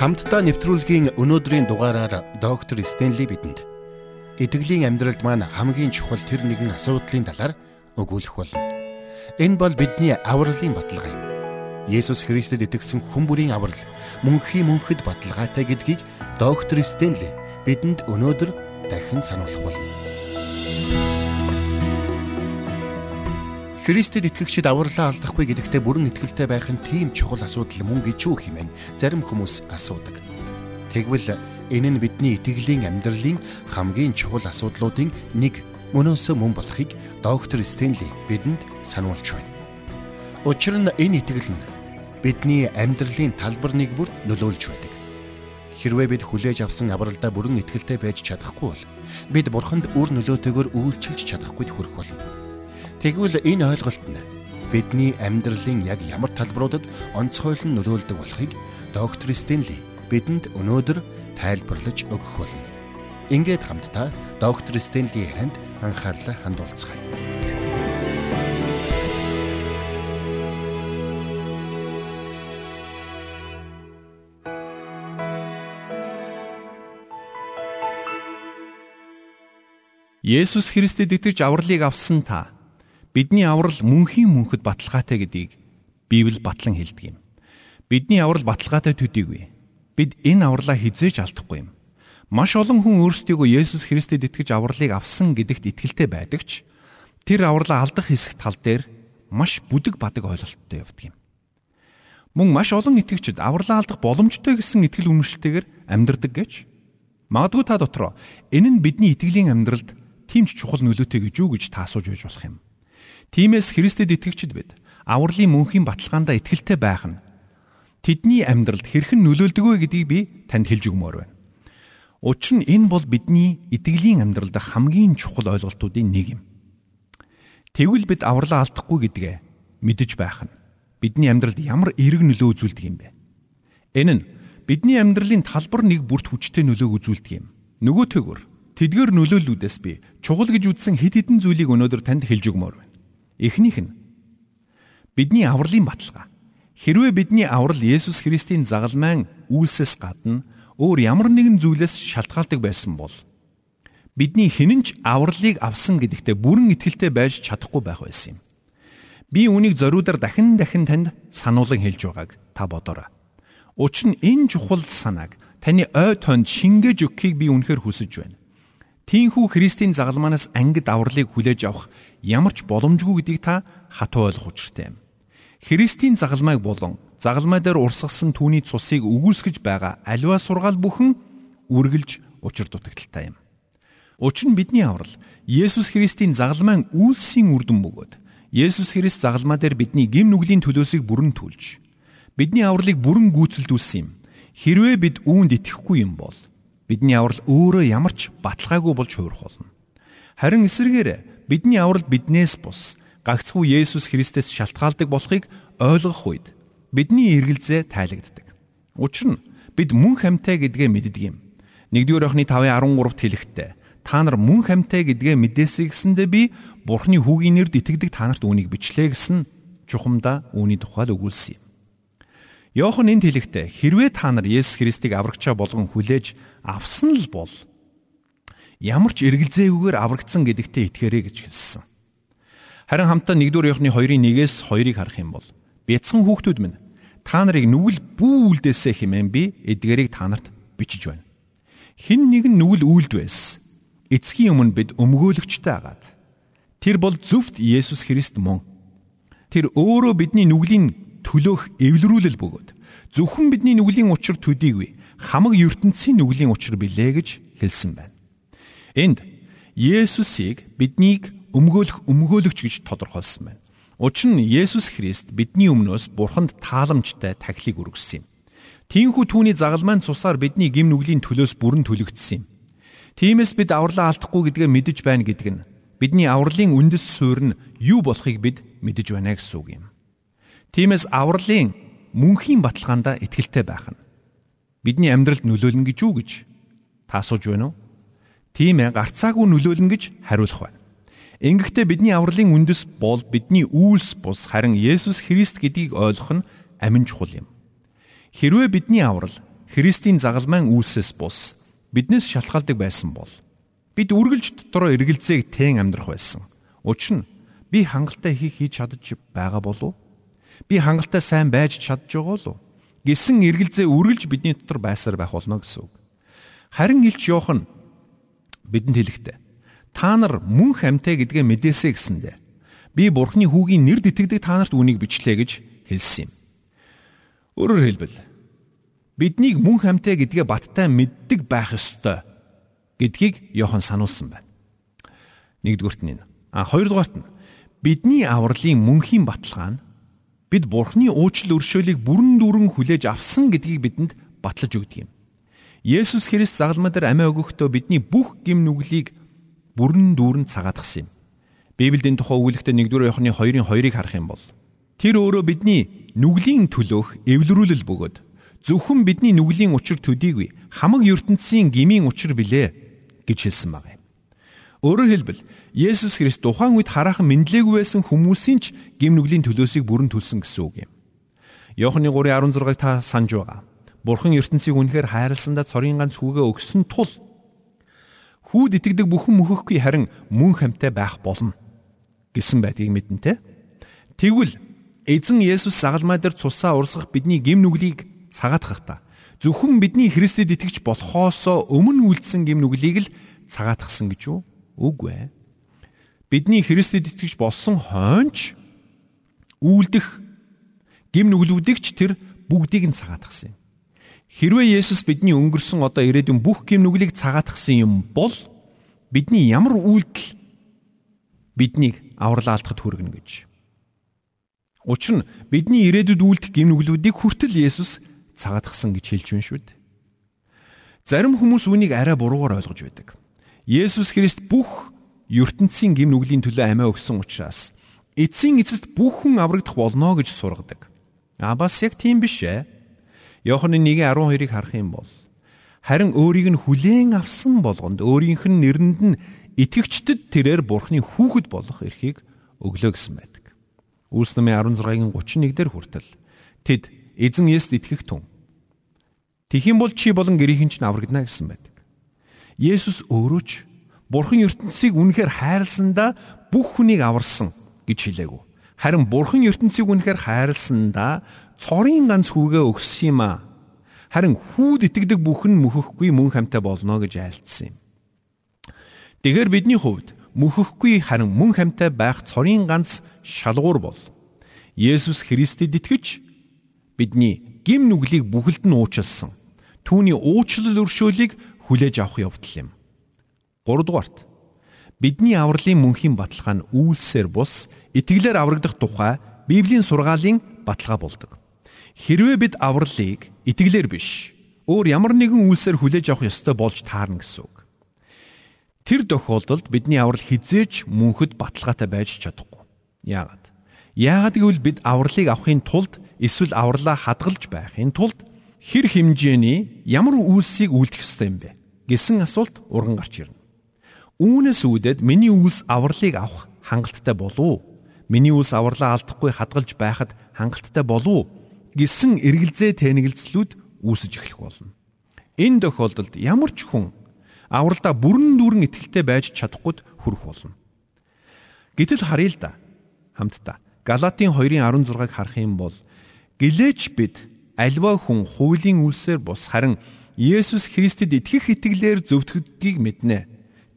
Хамтдаа нэвтрүүлгийн өнөөдрийн дугаараар доктор Стенли бидэнд итгэлийн амьдралд маань хамгийн чухал тэр нэгэн асуудлын талаар өгүүлэх болно. Энэ бол бидний авралын баталгаа юм. Есүс Христэд итгэсэн хүн бүрийн аврал мөнхийн мөнхөд баталгаатай гэдгийг доктор Стенли бидэнд өнөөдөр дахин сануулах болно. Христэд итгэгчид авралаа алдахгүй гэдэгтээ бүрэн итгэлтэй байх нь тийм чухал асуудал мөн гэж юу хэмээн зарим хүмүүс асуудаг. Тэгвэл энэ нь бидний итгэлийн амьдралын хамгийн чухал асуудлуудын нэг мөнөөсөө мөн болохыг доктор Стенли бидэнд сануулж байна. Учир нь энэ итгэл нь бидний амьдралын талбар нэг бүрт нөлөөлж байдаг. Хэрвээ бид хүлээж авсан авралдаа бүрэн итгэлтэй байж чадахгүй бол бид бурханд үр нөлөөтэйгээр үйлчилж чадахгүй хүрэх болно. Тэгвэл энэ ойлголт нь бидний амьдралын яг ямар талбаруудад онцгойлон нөлөөлдөг болохыг доктор Стенли бидэнд өнөөдөр тайлбарлаж өгөх болно. Ингээд хамтдаа доктор Стенли ярианд анхаарлаа хандуулцгаая. Есүс Христэд итгэж авралыг авсан та Бидний аврал мөнхийн мөнхөд баталгаатай гэдгийг Библи батлан хэлдэг юм. Бидний аврал баталгаатай төдийгүй. Бид энэ авралаа хизээж алдахгүй юм. Маш олон хүн өөрсдийгөө Есүс Христэд итгэж авралыг авсан гэдэгт итгэлтэй байдаг ч тэр авралаа алдах хэсэг тал дээр маш бүдэг бадаг ойлголттой явдаг юм. Мөн маш олон итгэгчид авралаа алдах боломжтой гэсэн итгэл үнэмшилтэйгээр амьдрдаг гэж магадгүй та дотроо энэ нь бидний итгэлийн амьдралд тийм ч чухал нөлөөтэй гэж юу гэж та асууж байж болох юм. Тиймээс Христэд итгэгчид бид авралын мөнхийн баталгаандаа итгэлтэй байх нь тэдний амьдралд хэрхэн нөлөөлдөг вэ гэдгийг би танд хэлж өгмөр байна. Учир нь энэ бол бидний итгэлийн амьдралд хамгийн чухал ойлголтуудын нэг юм. Тэгвэл бид авралаа алдахгүй гэдгээ мэдэж байх нь бидний амьдралд ямар эерэг нөлөө үзүүлдэг юм бэ? Энэ нь бидний амьдралын талбар нэг бүрт хүчтэй нөлөө үзүүлдэг юм. Нөгөө төгөр тэдгээр нөлөөллүүдээс би чухал гэж үзсэн хэд хэдэн зүйлийг өнөөдөр танд хэлж өгмөр байна. Эхнийх нь бидний авралын баталгаа. Хэрвээ бидний аврал Есүс Христийн загалмайн үйлсээс гадна өөр ямар нэгэн зүйлээс шалтгаалдаг байсан бол бидний хинэнч авралыг авсан гэдэгтээ бүрэн итгэлтэй байж чадахгүй байх байсан юм. Би үүнийг зориудаар дахин дахин танд сануулan хэлж байгааг та бодоорой. Учир нь энэ чухал санааг таны ой тоонд шингээж өгөхийг би үнэхээр хүсэж байна. Тийнхүү Христийн загалмаанаас ангид авралыг хүлээж авах ямар ч боломжгүй гэдгийг та хатуу ойлгох учиртай юм. Христийн загалмайг болон загалмай дээр урсгасан түүний цусыг өгүүлсгэж байгаа аливаа сургаал бүхэн үргэлж учир дутагдaltaй юм. Учир нь бидний аврал Есүс Христийн загалмайн үйлсийн үр дүн бөгөөд Есүс Христ загалмаа дээр бидний гим нүглийн төлөөсийг бүрэн түлж бидний авралыг бүрэн гүйцэлдүүлсэн юм. Хэрвээ бид үүнд итгэхгүй юм бол бидний аврал өөрөө ямар ч баталгаагүй болж хувирах болно. Харин эсвэргээр бидний аврал биднээс бус гагцхүү Есүс Христэс шалтгаалдаг болохыг ойлгох үед бидний эргэлзээ тайлагддаг. Учир нь бид мөн хамтай гэдгээ мэддэг юм. 1-р Иохны 5:13-т хэлэхдээ та нар мөн хамтай гэдгээ мэдээсэй гэсэндэ би Бурхны хүүгийн нэрд итгэдэг та нарт үүнийг бичлээ гэсэн чухамдаа үүний тухай л өгүүлсэн юм. Йохан энд хэлэхдээ хэрвээ та нар Есүс Христийг аврагчаа болгон хүлээж авсан л бол ямар ч эргэлзээгүйгээр аврагдсан гэдэгтээ итгээрэй гэж хэлсэн. Харин хамтаа 1-р Иохны 2-ын 1-ээс 2-ыг харах юм бол бяцхан хүүхдүүд минь та нарыг нүгэл бүү үлдээсэ хэмээн би эдгэрийг та нарт бичиж байна. Хин нэг нь нүгэл үлд байсан. Эцгийн өмнө бид өмгөөлөгчтэй агаад. Тэр бол зөвхт Есүс Христ мөн. Тэр өөрөө бидний нүглийн төлөөх эвлэрүүлэл бөгөөд зөвхөн бидний нүглийн учир төдийгүй хамаг ертөнцийн нүглийн учир билээ гэж хэлсэн байна. Энд Есүсийг биднийг өмгөөлөх өмгөөлөгч гэж тодорхойлсон байна. Учир нь Есүс Христ бидний өмнөөс Бурханд тааламжтай тахилыг өргөссөн юм. Тиймээс түүний загалмайн цусаар бидний гим нүглийн төлөөс бүрэн төлөгдсөн юм. Тиймээс бид авралаа алдахгүй гэдгээ мэдэж байна гэдэг нь бидний авралын үндэс суурь нь юу болохыг бид мэдэж байна гэсэн үг юм. Тиймээс авралын мөнхийн баталгаанда итгэлтэй байх нь бидний амьдралд нөлөөлнө гэж юу гэж та асууж байна уу? Тийм ээ, гарцаагүй нөлөөлнө гэж хариулах байна. Ингэхдээ бидний авралын үндэс бол бидний үйлс бус харин Есүс Христ гэдгийг ойлгох нь амин чухал юм. Хэрвээ бидний аврал Христийн загалмайн үйлсээс бус биднээс шалтгаалдаг байсан бол бид үргэлж дотроо эргэлзээг тэн амьдрах байсан. Учир нь би хангалттай хийх хийж чадж байгаа болов? Би хангалттай сайн байж чадж байгаа болов уу? Гисэн эргэлзээ үргэлж бидний дотор байсаар байх болно гэсэн үг. Харин Илч Йохан бидэнд хэлэхдээ та нар мөнх амьтаа гэдгээ мэдээсэй гэсэндэ би бурхны хүүгийн нэр итгэдэг та нарт үнийг бичлээ гэж хэлсэн юм. Өөрөөр хэлбэл биднийг мөнх амьтаа гэдгээ баттай мэддэг байх ёстой гэдгийг Йохан сануулсан байна. Нэгдүгürt нь. А хоёрдугаарт нь бидний авралын мөнхийн баталгаа нь бид Бурхны уучлал өршөөлийг бүрэн дүүрэн хүлээж авсан гэдгийг бидэнд батлаж өгдөг юм. Есүс Христ загалмаа дээр амиа өгөхдөө бидний бүх гим нүглийг бүрэн дүүрэн цагаатгсан юм. Библиэд энэ тухай өгүүлэгтээ 1-р Иохны 2-ын 2-ыг харах юм бол тэр өөрөө бидний нүглийн төлөөх эвлэрүүлэл бөгөөд Зөвхөн бидний нүглийн учир төдийгүй хамаг ертөнцийн гмийн учир билээ гэж хэлсэн байна. Өөрөөр хэлбэл Есүс Христ тухайн үед хараахан мэдлээгүй байсан хүмүүсийн ч гим нүглийн төлөөсийг бүрэн төлсөн гэсэн үг юм. Иохны 3:16-ыг та санаж байгаа. Бурхан ертөнцийг үнэхээр хайрласандаа цорын ганц хүүгээ өгсөн тул хүүд итгэдэг бүхэн мөхөхгүй харин мөн хамтай байх болно гэсэн байдгийг мэднэ те. Тэгвэл эзэн Есүс загалмай дээр цусаа урсгах бидний гим нүглийг цагаатгахта зөвхөн бидний Христэд итгэж болохоосоо өмнө үлдсэн гэм нүглийг л цагаатгсан гэж үү? Үгүй ээ. Бидний Христэд итгэж болсон хойнч үлдэх гэм нүглүүдийг ч тэр бүгдийг нь цагаатгсан юм. Хэрвээ Есүс бидний өнгөрсөн одоо ирээдүйн бүх гэм нүглийг цагаатгсан юм бол бидний ямар үйлдэл биднийг авралаалдахад хүргэнэ гэж. Учир нь бидний ирээдүйд үйлдэх гэм нүглүүдийг хүртэл Есүс цагаатгсан гэж хэлж байна шүү дээ. Зарим хүмүүс үүнийг арай буруугаар ойлгож байдаг. Есүс Христ бүх ертөнцийн гим нүглийн төлөө амиа өгсөн учраас эцсийн эцэст бүх хүн аврагдах болно гэж сургадаг. А бас яг тийм биш ээ. Иохны 1:12-ыг харах юм бол харин өөрийг нь хүлээн авсан болгонд өөрийнх нь нэрэнд нь итгэгчдэд тэрээр бурхны хүүхэд болох эрхийг өглөө гэсэн байдаг. Үлс намын 16-гийн 31 дээр хүртэл тэд эзэн Есүст итгэх түн Тэгхийн бол чи болон гэрийнхэн ч аврагдана гэсэн байдаг. Есүс өөрөө ч Бурхан ертөнцийг үнэхээр хайрласандаа бүх хүнийг аварсан гэж хэлээгүү. Харин Бурхан ертөнцийг үнэхээр хайрласандаа цорын ганц хүүгээ өгсөн юм а. Харин хүүд итгэдэг бүхэн мөхөхгүй мөн хамтаа болно гэж айлтсан юм. Тэгэхээр бидний хувьд мөхөхгүй харин мөн хамтаа байх цорын ганц шалгуур бол Есүс Христэд итгэж бидний гим нүглийг бүхэлд нь уучлсан түүний уучлал өршөөлийг хүлээж авах явдал юм. 3 дугаарт бидний авралын мөнхийн баталгаа нь үйлсээр бус итгэлээр аврагдах тухай Библийн сургаалын баталгаа болдог. Хэрвээ бид авралыг итгэлээр биш өөр ямар нэгэн үйлсээр хүлээж авах ёстой болж таарна гэсэн үг. Тэр тохиолдолд бидний аврал хизээч мөнхөд баталгаатай байж чадахгүй. Яагаад? Яагаад гэвэл бид авралыг авахын тулд эсвэл авралаа хадгалж байхын тулд хэр хэмжээний ямар үйлсийг үйлдэх ёстой юм бэ гэсэн асуулт урган гарч ирнэ. Үүнээс үүдээд миний үйлс авралыг авах хангалттай болов уу? Миний үйлс авралаа алдахгүй хадгалж байхад хангалттай болов уу? гэсэн эргэлзээ тэнэгэлцлүүд үүсэж эхлэх болно. Энэ тохиолдолд ямар ч хүн авралдаа бүрэн дүүрэн итгэлтэй байж чадахгүй хүрэх болно. Гэтэл харъя л да. Хамтдаа Галатийн 2:16-ыг харах юм бол гэлээч бид альва хүн хуулийн үлсээр бус харин Есүс Христэд итгэх итгэлээр зөвтгөгдгийг мэднэ.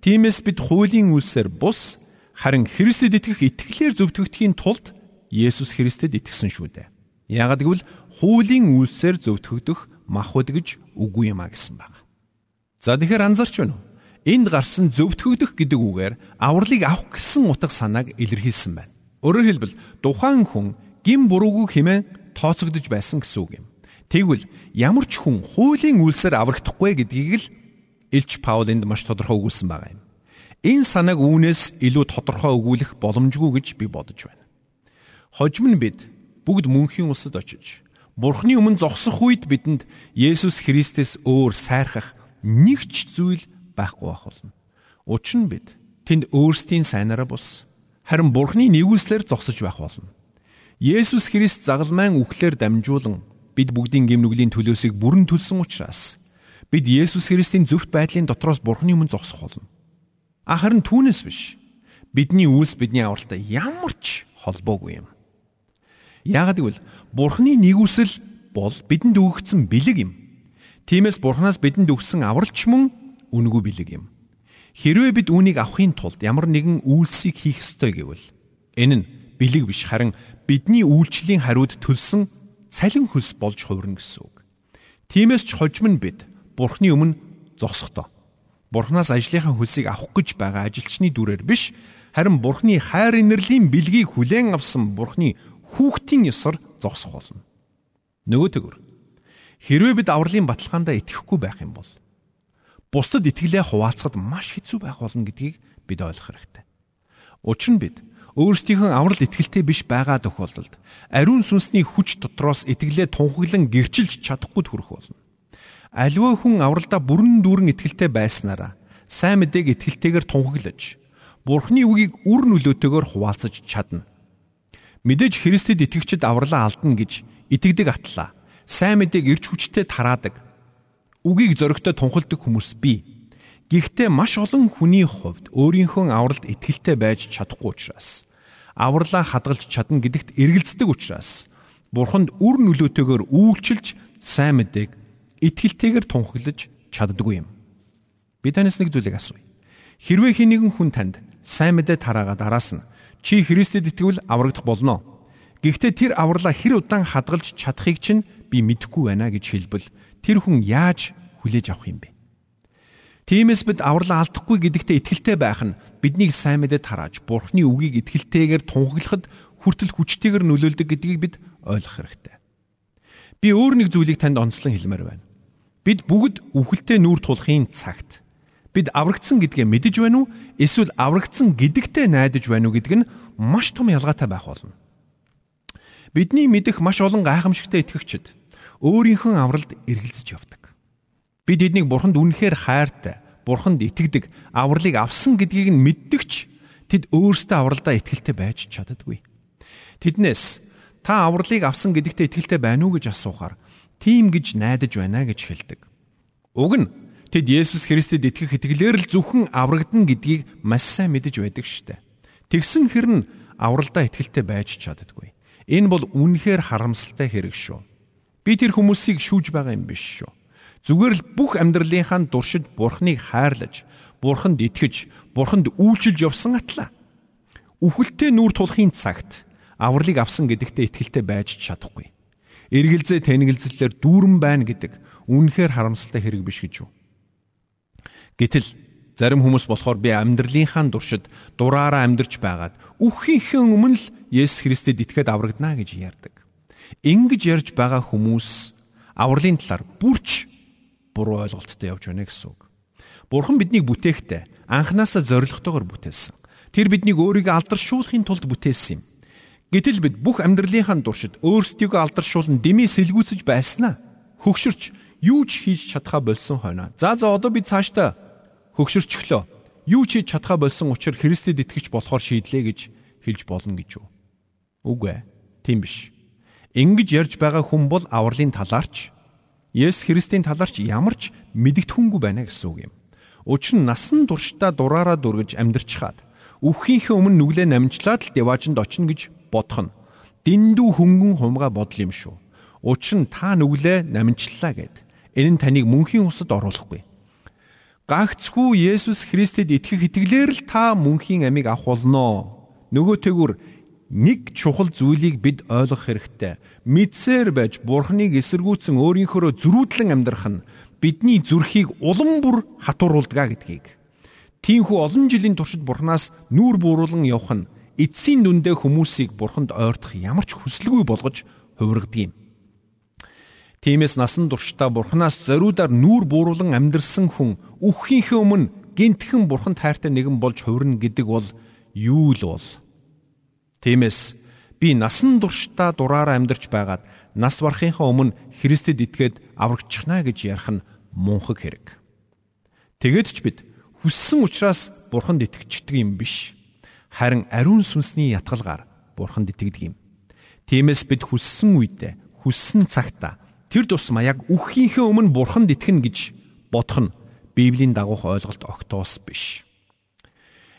Тиймээс бид хуулийн үлсээр бус харин Христэд итгэх итгэлээр зөвтгөгдөхийн тулд Есүс Христэд итгэсэн шүү дээ. Яагад гэвэл хуулийн үлсээр зөвтгөгдөх махбод гэж үгүй юм а гэсэн байна. За тэгэхээр анзарч байна уу? Энд гарсан зөвтгөгдөх гэдэг үгээр авралыг авах гэсэн утга санааг илэрхийлсэн байна. Өөрөөр хэлбэл тухайн хүн гин буруугүй хэмээн тооцогдож байсан гэсэн үг юм. Тэгвэл ямар ч хүн хуулийн үйлсээр аврагдахгүй гэдгийг л Илч Паул энд маш тодорхой өгүүлсэн байгаа юм. Энэ санааг үүнээс илүү тодорхой өгүүлэх боломжгүй гэж би бодож байна. Хожим нь бид бүгд мөнхийн усад очиж Бурхны өмнө зогсох үед бидэнд Есүс Христэс өөр сайрхах нэг ч зүйл байхгүй байх болно. Учир нь бид тэнд өөрсдийн сайнараа бус харин Бурхны нэгүслэр зогсож байх болно. Есүс Христ загалмайн үхлээр дамжуулан бид бүгдийн гэм нүглийн төлөөсийг бүрэн төлсөн учраас бид Есүс Христийн зөвхт байдлын дотроос Бурхны өмнө зогсох болно. Харин түүнээс биш. Бидний үйлс бидний авралтай ямар ч холбоогүй юм. Яагад гэвэл Бурхны нэгүсэл бол бидэнд өгөгдсөн бэлэг юм. Тиймээс Бурханаас бидэнд өгсөн авралч мөн үнэгүй бэлэг юм. Хэрвээ бид үүнийг авахын тулд ямар нэгэн үйлсийг хийх ёстой гэвэл энэ нь бэлэг биш харин бидний үйлчлэлийн хариуд төлсөн цалин хөлс болж хувирна гэсэн үг. Тиймээс ч хожим нь бид Бурхны өмнө зогсохдоо Бурханаас ажлынхаа хөлсийг авах гэж байгаа ажилчны дүрээр биш харин Бурхны хайр инэрлийн бэлгийг хүлээн авсан Бурхны хүүхдийн ёсоор зогсох болно. Нөгөө төгөр хэрвээ бид авралын баталгаандаа итгэхгүй байх юм бол бусдад итгэлээ хуваалцахад маш хэцүү байх болно гэдгийг бид ойлгох хэрэгтэй. Учир нь бид өөрсдийнхөө аврал итгэлтэй биш байгаа тохиолдолд ариун сүнсний хүч дотроос итгэлээ тунхаглан гэрчилж чадахгүй төрөх болно. Аливаа хүн авралдаа бүрэн дүүрэн итгэлтэй байснараа сайн мэдээг итгэлтэйгээр тунхаглаж Бурхны үгийг үр нөлөөтэйгээр хуваалцаж чадна. Мэдээж Христэд итгэгчид авралаа алдна гэж итгэдэг атлаа. Сайн мэдээг ирж хүчтэй тараадаг үгийг зөрөгтэй тунхалдаг хүмүүс бий. Гэхдээ маш олон хүний хувьд өөрийнхөө авралд итгэлтэй байж чадахгүй учраас авралаа хадгалж чадна гэдэгт эргэлздэг учраас Бурханд үр нөлөөтэйгээр үйлчилж сайн мэдээг итгэлтэйгээр тунхаглаж чаддаггүй юм. Би танаас нэг зүйлийг асууя. Хэрвээ хий нэгэн хүн танд сайн мэдээ тараагаад араас нь чи Христэд итгэвэл аврагдах болно. Гэхдээ тэр авралаа хэр удаан хадгалж чадахыг чинь би мэдэхгүй байна гэж хэлбэл тэр хүн яаж хүлээж авах юм бэ? Тиймээс бид аврал алдахгүй гэдэгтээ итгэлтэй байх нь биднийг сайн мэдээ тарааж Бурхны үгийг итгэлтэйгээр тунхаглахад хүртэл хүчтэйгээр нөлөөлдөг гэдгийг бид ойлгох хэрэгтэй. Би өөр нэг зүйлийг танд онцлон хэлмээр байна. Бид бүгд үхэлтэй нүүр тулахын цагт бид аврагдсан гэдгээ мэдэж байна уу? Эсвэл аврагдсан гэдэгтээ найдаж байна уу гэдг нь маш том ялгаатай байх болно. Бидний мэдих маш олон гайхамшигтай итгэгчид өөрийнхөө авралд эргэлзэж явдаг. Бид эднийг бурханд үнэхээр хайртай, бурханд итгэдэг, авралыг авсан гэдгийг нь мэддэгч тэд өөрсдөө авралдаа итгэлтэй байж чаддаггүй. Тэднээс та авралыг авсан гэдэгтээ итгэлтэй байна уу гэж асуухаар тийм гэж найдаж байна гэж хэлдэг. Уг нь тэд Есүс Христэд итгэх итгэлээр л зөвхөн аврагдана гэдгийг маш сайн мэдэж байдаг штэ. Тэгсэн хэрн авралдаа итгэлтэй байж чаддаггүй. Энэ бол үнэхээр харамсалтай хэрэг шүү. Би тэр хүмүүсийг шүүж байгаа юм биш шүү. Зүгээр л бүх амьдралынхаа дуршид Бурхныг хайрлаж, Бурханд итгэж, Бурханд үйлчилж явсан атлаа. Үхэлтэй нүүр тулахын цагт авралыг авсан гэдэгтээ итгэлтэй байж чадахгүй. Эргэлзээ тэнэгэлзлээр дүүрэн байна гэдэг үнэхээр харамсалтай хэрэг биш гэж юу? Гэтэл зарим хүмүүс болохоор би амьдралынхаа дуршид дураараа амьдарч байгаад үххийнхээ өмнө л Есүс Христэд итгээд аврагдана гэж ярьдаг. Ингэж ярьж байгаа хүмүүс авралын талаар бүрч буруу ойлголттой явж байна гэсэн үг. Бурхан биднийг бүтээхдээ анханасаа зоригтойгоор бүтээсэн. Тэр биднийг өөрийгөө алдаршуулахын тулд бүтээсэн юм. Гэтэл бид бүх амьдралынхаа туршид өөрсдийгөө алдаршуулн дэмий сэлгүүцэж байснаа хөгшөрч юу ч хийж чадхаа болсон хойно. За за одоо бид цаашдаа хөгшөрчлөө. Юу ч хийж чадхаа болсон учраас Христэд итгэж болохоор шийдлээ гэж хэлж болно гэж юу? Үгүй ээ. Тийм биш. Ингэж ярьж байгаа хүн бол авралын талаарч Есүс Христийн талаарч ямар ч мэдэгдэхүнгүй байна гэсэн үг юм. Учир нь насан туршдаа дураараа дүргэж амьдрчхаад үххийнхээ өмнө нүглээ намжлаад л деваажинд очино гэж бодох нь дэндүү хөнгөн хумга бодол юм шүү. Учир нь та нүглээ намжллаа гэд. Энэ нь таныг мөнхийн усад оруулахгүй. Гагцгүй Есүс Христэд итгэх итгэлээр л та мөнхийн амийг авах болно. Нөгөө тэгүр нэг чухал зүйлийг бид ойлгох хэрэгтэй. Мэдсээр байж Бурхныг эсэргүүцэн өөрийнхөө зөрүүдлэн амьдрах нь бидний зүрхийг улам бүр хатууруулдгаа гэдгийг. Тиймхүү олон жилийн туршид Бурханаас нүүр бууруулан явах нь эцсийн дүндээ хүмүүсийг Бурханд ойртох ямар ч хүсэлгүй болгож хувиргадаг юм. Тиймээс насан туршдаа Бурханаас зориудаар нүүр бууруулан амьдрсан хүн үххийнхээ өмнө гинтхэн Бурханд хайртай нэгэн болж хувирна гэдэг бол юу л бол Тиймээс би насан туршдаа дураараа амьдарч байгаад нас барахынхаа өмнө Христэд итгээд аврагчихна гэж ярих нь мунхаг хэрэг. Тэгээд ч бид хүссэн учраас Бурханд итгэждэг юм биш. Харин ариун сүнсний ятгалгаар Бурханд итгэдэг юм. Тиймээс бид хүссэн үедээ, хүссэн цагтаа тэр тусмаа яг үххийнхээ өмнө бурханд итгэнэ гэж бодох нь Библийн дагуух ойлголт огтоос биш.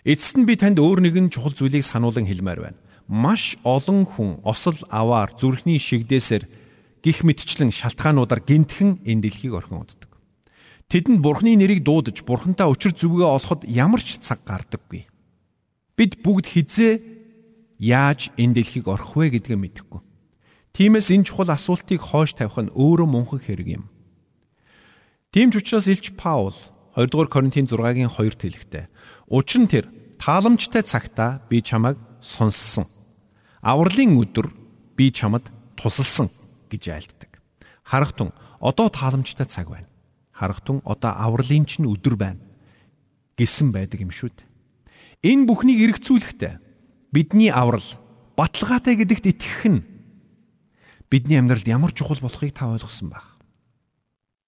Эцэст нь би танд өөр нэгэн чухал зүйлийг сануулan хэлмээр байна. Маш олон хүн осол аваар зүрхний шигдээсээр гих мэтчлэн шалтгаануудаар гинтхэн энэ дэлхийг орхин уддаг. Тэдэнд Бурхны нэрийг дуудаж Бурхантай учир зүгээ олоход ямар ч цаг гардаггүй. Бид бүгд хизээ яаж энэ дэлхийг орох вэ гэдгээ мэдэхгүй. Тиймээс энэ чухал асуултыг хойш тавих нь өөрөө мунхан хэрэг юм. Тийм ч учраас Илч Паул 2 дугаар Коринтын 6-гийн 2-т хэлэхдээ учир нь тэр тааламжтай цагта би чамайг сонссон. Авралын өдөр би чамд тусалсан гэж айлддаг. Харахтун одоо тааламжтай цаг байна. Харахтун одоо авралын чинь өдөр байна гэсэн байдаг юм шүү дээ. Энэ бүхнийг эргцүүлэхдээ бидний аврал баталгаатай гэдэгт итгэх нь бидний амьдралд ямар чухал болохыг та ойлгосон байх.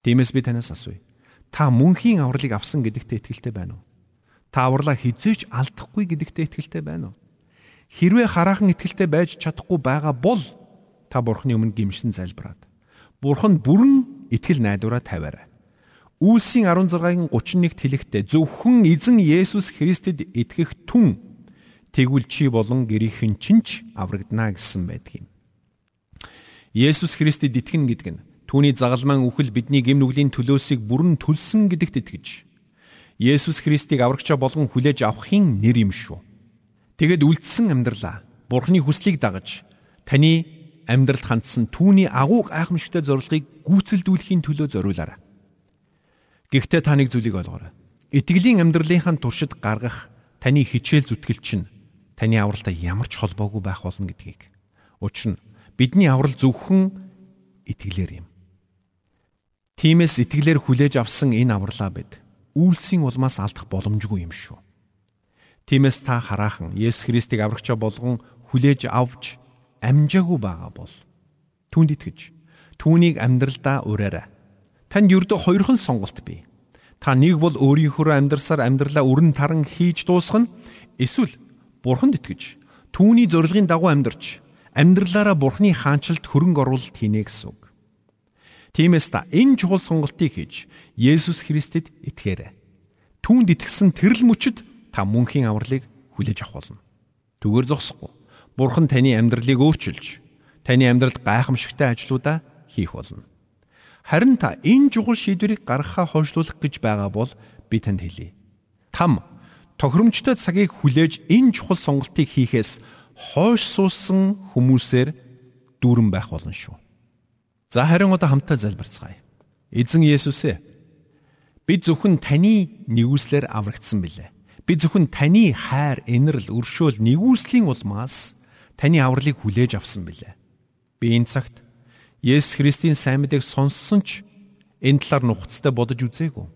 Тиймээс би танаас асууя. Та мөнхийн авралыг авсан гэдэгтээ итгэлтэй байна уу? Та авралаа хизээч алдахгүй гэдэгтээ итгэлтэй байна уу? Хэрвээ хараахан итгэлтэй байж чадахгүй байгаа бол та бурхны өмнө гимшин залбираад бурханд бүрэн итгэл найдвараа тавиарай. Үйлсийн 16-гийн 31-т хэлэхдээ зөвхөн эзэн Есүс Христэд итгэх түн тэгвэл чи болон гэрийнхэн чинч аврагдана гэсэн байдаг юм. Есүс Христэд итгэнэ гэдэг нь Түүний загалмайн үхэл бидний гэм нүглийн төлөөсийг бүрэн төлсөн гэдэгт итгэж Есүс Христийг аврагчаа болгон хүлээж авахын нэр юм шүү. Тэгэд үлдсэн амьдралаа Бурхны хүслийг дагаж таны амьдралд хандсан түүний агуу гайхамшигтай зорилгыг гүйцэлдүүлэхийн төлөө зориулаарай. Гэхдээ та нэг зүйлийг ойлгоорой. Итгэлийн амьдралынхаа туршид гаргах таны хичээл зүтгэл чинь таны авралтай ямар ч холбоогүй байх болно гэдгийг. Учир нь бидний аврал зөвхөн итгэлээр юм. Тиймээс итгэлээр хүлээж авсан энэ авралаа бид үйлсийн улмаас алдах боломжгүй юм шүү. Тиймээс та хараахан Есүс Христийг аврагчаа болгон хүлээж авч амжаагүй байгаа бол түүнд итгэж түүнийг амьдралдаа ураарай. Танд ердөө хоёрхан сонголт бий. Та нэг бол өөрийнхөө амьдрсаар амьдралаа өрн таран хийж дуусгах нь эсвэл бурханд итгэж түүний зорилгын дагуу амьдарч амьдралаараа бурхны хаанчлалд хөрөнгө оруулалт хийнэ гэсэн үг. Тиймээс та энэ чухал сонголтыг хийж Есүс Христэд итгээрэй. Түүнд итгэсэн тэрл мөчөд та мөнхийн авралыг хүлээж авах болно. Түгээр зогсохгүй. Бурхан таны амьдралыг өөрчилж, таны амьдралд гайхамшигтай ажлуудаа хийх болно. Харин та энэ чухал шийдвэрийг гаргахаа хойшлуулах гэж байгаа бол би танд хэлье. Там тохиромжтой цагийг хүлээж энэ чухал сонголтыг хийхээс хойш суусан хүмүүсээр дүүрэн байх болно шүү. За харин одоо хамтдаа залбирцгаая. Эзэн Есүс ээ. Би зөвхөн таны нэгүслэр аврагдсан билээ. Би зөвхөн таны хайр, инэрл, өршөөл, нэгүслийн улмаас таны авралыг хүлээж авсан билээ. Би энэ цагт Есүс Христийн сайн мэдээг сонссон ч энэ талаар нухацтай бодож үзээгүй.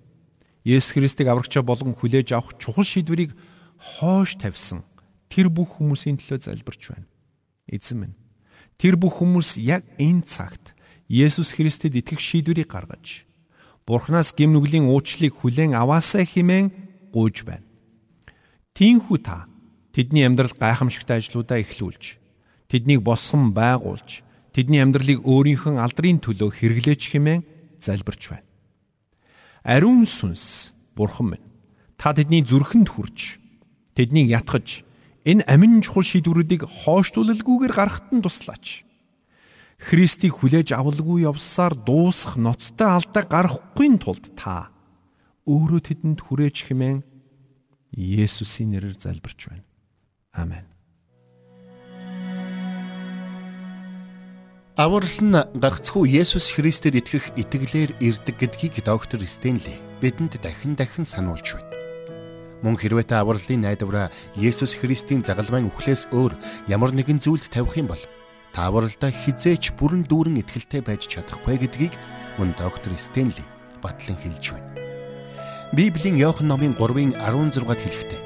Есүс Христийг аврагчаа болгон хүлээж авах чухал шийдвэрийг хоош тавьсан тэр бүх хүмүүсийн төлөө залбирч байна. Эзэн минь тэр бүх хүмүүс яг энэ цагт Есүс Христэд итгэх шийдвэрийг гаргаж Бурханаас гим нүглийн уучлалыг хүлээн аваасаа хэмээн гуйж байна. Тинхүү та тэдний амьдрал гайхамшигтай ажлуудаа эхлүүлж тэднийг босгон байгуулж тэдний амьдралыг өөрийнхөө алдрын төлөө хэрэглээч хэмээн залбирч байна. Ариун сүнс Бурхан минь та тэдний зүрхэнд хүрч тэднийг ятгах энэ амин чухал шийдвэрүүдийг хоошлуулалгүйгээр гаргахад нь туслаач. Христийг хүлээж авалгүй явсаар дуусах ноцтой алдаа гарахгүй тулд та өөрөө тэдэнд хүрээч хэмээн Есүсийн нэрээр залбирч байна. Амен. Аврал нь гагцхүү Есүс Христэд итгэх итгэлээр ирдэг гэдгийг доктор Стенли бидэнд дахин дахин сануулж байна. Мөн хэрвээ та авралын найдвараа Есүс Христийн загалмайн үхлээс өөр ямар нэгэн зүйлд тавих юм бол таавралдаа хизээч бүрэн дүүрэн ихтэлтэй байж чадахгүй гэдгийг мөн доктор Стенли батлан хэлж байна. Библийн Иохан номын 3-ын 16-д хэлэхдээ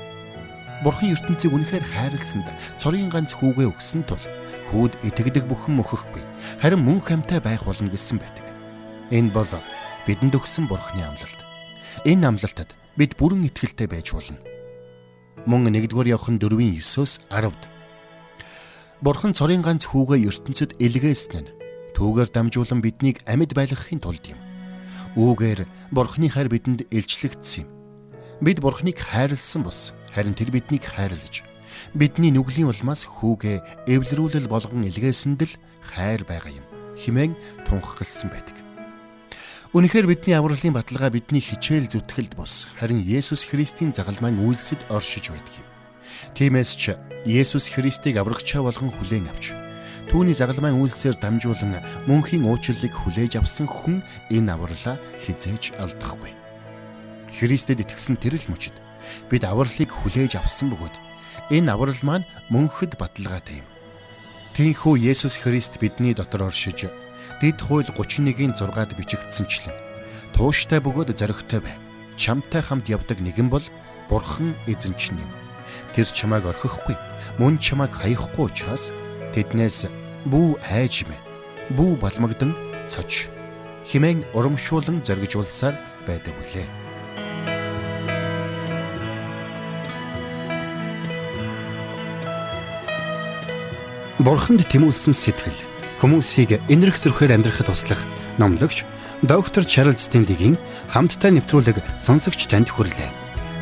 Бурхан ертөнцийг үнэхээр хайрласанд цорын ганц хүүгээ өгсөн тул хүүд итгэдэг бүхэн мөхөхгүй харин мөн хамтай байх болно гэсэн байдаг. Энэ бол бидэнд өгсөн Бурханы амлалт. Энэ амлалтад бид бүрэн итгэлтэй байж болно. Мөн 1-р Иохан 4-ийн 9-оос 10-д Бурхан цорын ганц хүүгээ ертөнцид илгээсэн нь түүгээр дамжуулан биднийг амьд байлгахын тулд юм. Үүгээр Бурхны хайр бидэнд илчлэгдсэн юм. Бид Бурхныг хайрлсан бус харин тэр биднийг хайрлаж бидний нүглийн улмаас хүүгээ эвлэрүүлэл болгон илгээсэнд л хайр байгаа юм. Химэн тунхагласан байдаг. Үнэхээр бидний авралын баталгаа бидний хичээл зүтгэлд бус харин Есүс Христийн загалмайн үйлсэд оршиж байдаг юм. Тиймээс ч Есүс Христийг аврагчаа болгон хүлээн авч түүний загалмайн үйлсээр дамжуулан мөнхийн уучлалыг хүлээж авсан хүн энэ авралаа хизээж алдахгүй. Христэд итгэсэн тэр л мөчд бид авралыг хүлээж авсан бөгөөд энэ аврал маань мөнхөд баталгаатай юм. Тийхүү Есүс Христ бидний дотор оршиж Дэд хууль 31-ийн 6-ад бичигдсэнчлэн тууштай бөгөөд зоригтой бай. Чамтай хамт явдаг нэгэн бол Бурхан эзэнч юм. Тэр чамайг орхихгүй, мөн чамайг хаяхгүй учраас тэднээс бүү айж мэ. Бүү балмагдан цоч. Химэн урамшуулан зоригжуулсаар байдаг үлээ. Бурханд тэмүүлсэн сэтгэл хүмүүсийг энэрх зөрхөөр амьдрахад туслах номлогч доктор Чарлз Стенлигийн хамттай нэвтрүүлэг сонсогч танд хүрлээ.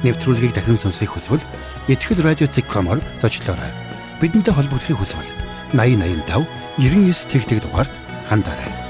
Нэвтрүүлгийг дахин сонсохыг хүсвэл ихтгэл радиоцик.com-оор зочлоорой. Бидэнтэй холбогдохыг хүсвэл 8085 99 тэгтэг дугаард хандаарай.